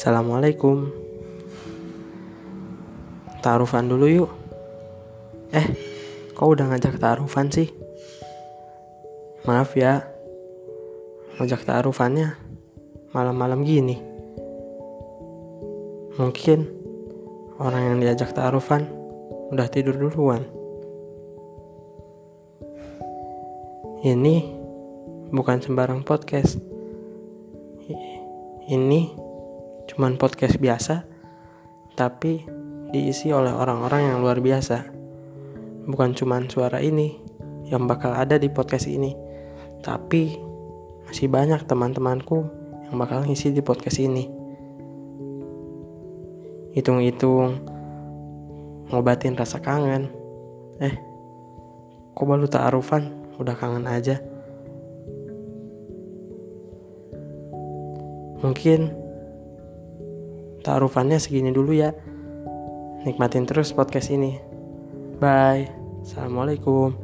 Assalamualaikum. Taruhan dulu yuk. Eh, kok udah ngajak taruhan sih? Maaf ya, ngajak taruhannya malam-malam gini. Mungkin orang yang diajak taruhan udah tidur duluan. Ini bukan sembarang podcast. Ini cuman podcast biasa, tapi diisi oleh orang-orang yang luar biasa. Bukan cuman suara ini yang bakal ada di podcast ini, tapi masih banyak teman-temanku yang bakal ngisi di podcast ini. Hitung-hitung ngobatin rasa kangen. Eh, kok baru ta'arufan udah kangen aja. Mungkin tarufannya segini dulu ya. Nikmatin terus podcast ini. Bye. Assalamualaikum.